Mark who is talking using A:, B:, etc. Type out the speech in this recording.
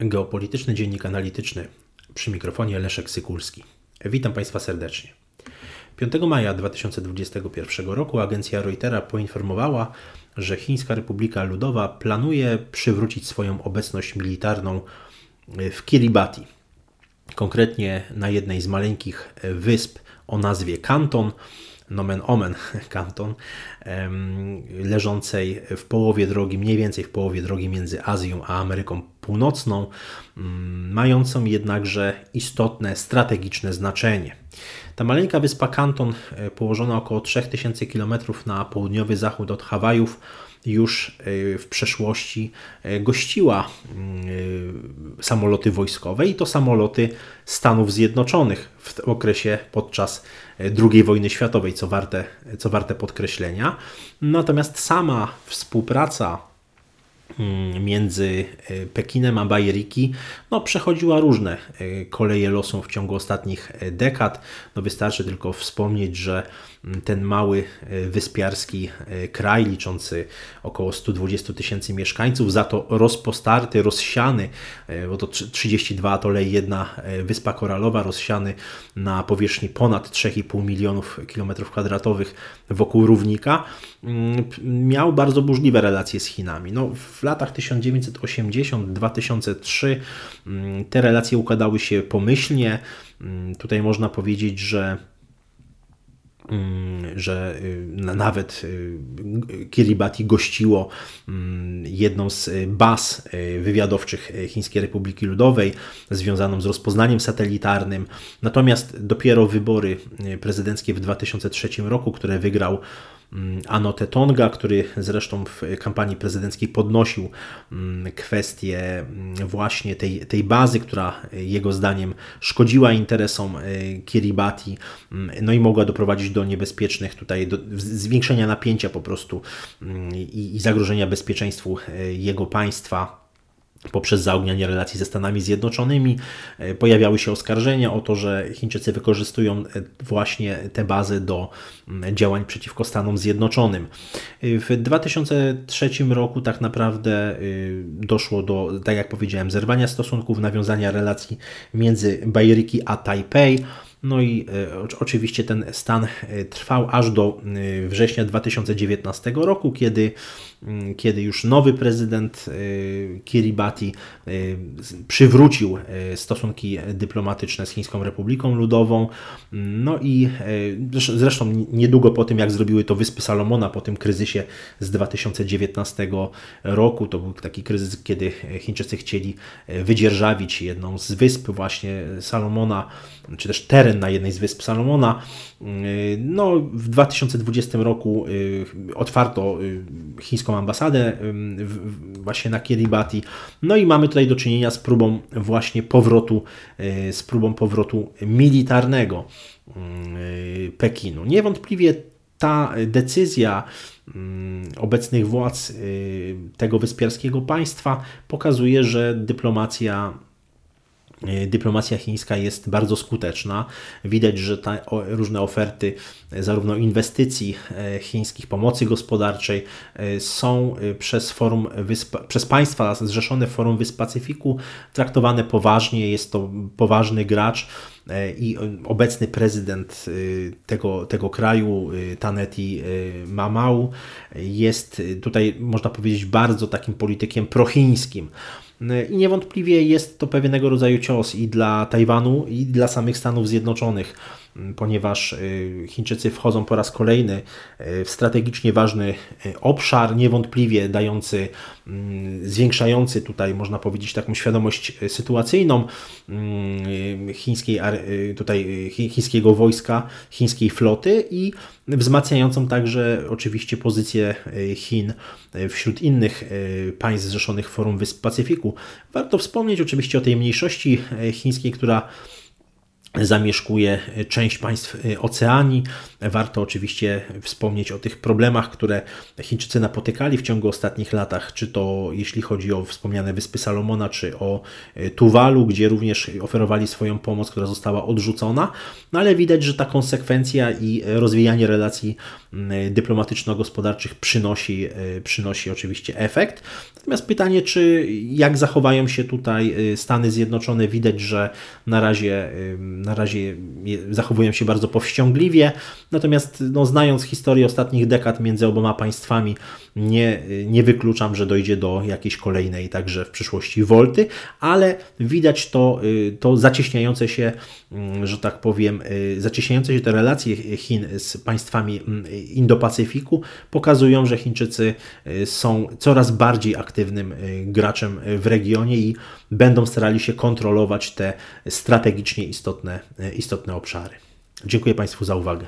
A: Geopolityczny Dziennik Analityczny przy mikrofonie Leszek Sykulski. Witam Państwa serdecznie. 5 maja 2021 roku agencja Reutera poinformowała, że Chińska Republika Ludowa planuje przywrócić swoją obecność militarną w Kiribati, konkretnie na jednej z maleńkich wysp o nazwie Kanton, nomen omen kanton, leżącej w połowie drogi, mniej więcej w połowie drogi między Azją a Ameryką Północną, mm, mającą jednakże istotne strategiczne znaczenie. Ta maleńka wyspa Kanton, e, położona około 3000 km na południowy zachód od Hawajów, już e, w przeszłości e, gościła mm, samoloty wojskowe i to samoloty Stanów Zjednoczonych w okresie podczas II wojny światowej, co warte, co warte podkreślenia. Natomiast sama współpraca między e, Pekinem a Bajeriki no, przechodziła różne e, koleje losu w ciągu ostatnich e, dekad. No, wystarczy tylko wspomnieć, że ten mały wyspiarski kraj, liczący około 120 tysięcy mieszkańców, za to rozpostarty, rozsiany, bo to 32 atole i jedna wyspa koralowa, rozsiany na powierzchni ponad 3,5 milionów kilometrów kwadratowych wokół równika, mm, miał bardzo burzliwe relacje z Chinami. No, w latach 1980-2003 mm, te relacje układały się pomyślnie. Mm, tutaj można powiedzieć, że Mm, że y, nawet y, Kiribati gościło jedną z baz y, wywiadowczych Chińskiej Republiki Ludowej, związaną z rozpoznaniem satelitarnym. Natomiast dopiero wybory prezydenckie w 2003 roku, które wygrał Mm, Ano Tetonga, który zresztą w kampanii prezydenckiej podnosił mm, kwestię mm, właśnie tej, tej bazy, która jego zdaniem szkodziła interesom e, Kiribati, no i mogła doprowadzić do niebezpiecznych tutaj, do zwiększenia napięcia po prostu i, i zagrożenia bezpieczeństwu e, jego państwa poprzez zaognianie relacji ze Stanami Zjednoczonymi. E, pojawiały się oskarżenia o to, że Chińczycy wykorzystują e, właśnie te bazy do mm, działań przeciwko Stanom Zjednoczonym. E, w 2003 roku tak naprawdę doszło do, tak jak powiedziałem, zerwania stosunków, nawiązania relacji między Bajriki a Tajpej. No i e, oczywiście ten stan e, trwał aż do e, września 2019 roku, kiedy, mm, kiedy już nowy prezydent Kiribati przywrócił stosunki dyplomatyczne z Chińską Republiką Ludową. No i zresztą niedługo po tym, jak zrobiły to Wyspy Salomona, po tym kryzysie z 2019 roku, to był taki kryzys, kiedy Chińczycy chcieli wydzierżawić jedną z wysp właśnie Salomona, czy też teren teren na jednej z wysp Salomona. Y, no, w 2020 roku y, otwarto y, chińską ambasadę właśnie na Kiribati. No i mamy tutaj do czynienia z próbą właśnie powrotu, z próbą powrotu militarnego Pekinu. Niewątpliwie ta decyzja obecnych władz tego wyspiarskiego państwa pokazuje, że dyplomacja dyplomacja chińska jest bardzo skuteczna. Widać, że różne oferty e, zarówno inwestycji e, chińskich, pomocy gospodarczej są przez, forum Wysp, przez państwa zrzeszone w Forum Wysp Pacyfiku traktowane poważnie. Jest to poważny gracz i obecny prezydent tego, tego kraju, Taneti Mamau, jest tutaj, można powiedzieć, bardzo takim politykiem prochińskim. I niewątpliwie jest to pewnego rodzaju cios i dla Tajwanu, i dla samych Stanów Zjednoczonych ponieważ y, Chińczycy wchodzą po raz kolejny y, w strategicznie ważny y, obszar, niewątpliwie dający, mm, zwiększający tutaj, można powiedzieć, taką świadomość sytuacyjną mm, chińskiej, tutaj chińskiego wojska, chińskiej floty i wzmacniającą także oczywiście pozycję Chin wśród innych państw zrzeszonych w Forum Wysp Pacyfiku. Warto wspomnieć oczywiście o tej mniejszości chińskiej, która zamieszkuje część państw Oceanii. Warto oczywiście wspomnieć o tych problemach, które Chińczycy napotykali w ciągu ostatnich latach, czy to jeśli chodzi o wspomniane Wyspy Salomona, czy o Tuwalu, gdzie również oferowali swoją pomoc, która została odrzucona. No ale widać, że ta konsekwencja i rozwijanie relacji mm, dyplomatyczno-gospodarczych przynosi, przynosi oczywiście efekt. Natomiast pytanie, czy jak zachowają się tutaj Stany Zjednoczone, widać, że na razie na razie zachowują się bardzo powściągliwie, natomiast no, znając historię ostatnich dekad między oboma państwami, nie, nie wykluczam, że dojdzie do jakiejś kolejnej także w przyszłości wolty, ale widać to, y, to zacieśniające się, mm, że tak powiem, y, zacieśniające się te relacje Chin z państwami mm, Indo-Pacyfiku pokazują, że Chińczycy y, są coraz bardziej aktywnym graczem w regionie i będą starali się kontrolować te strategicznie istotne, istotne obszary. Dziękuję Państwu za uwagę.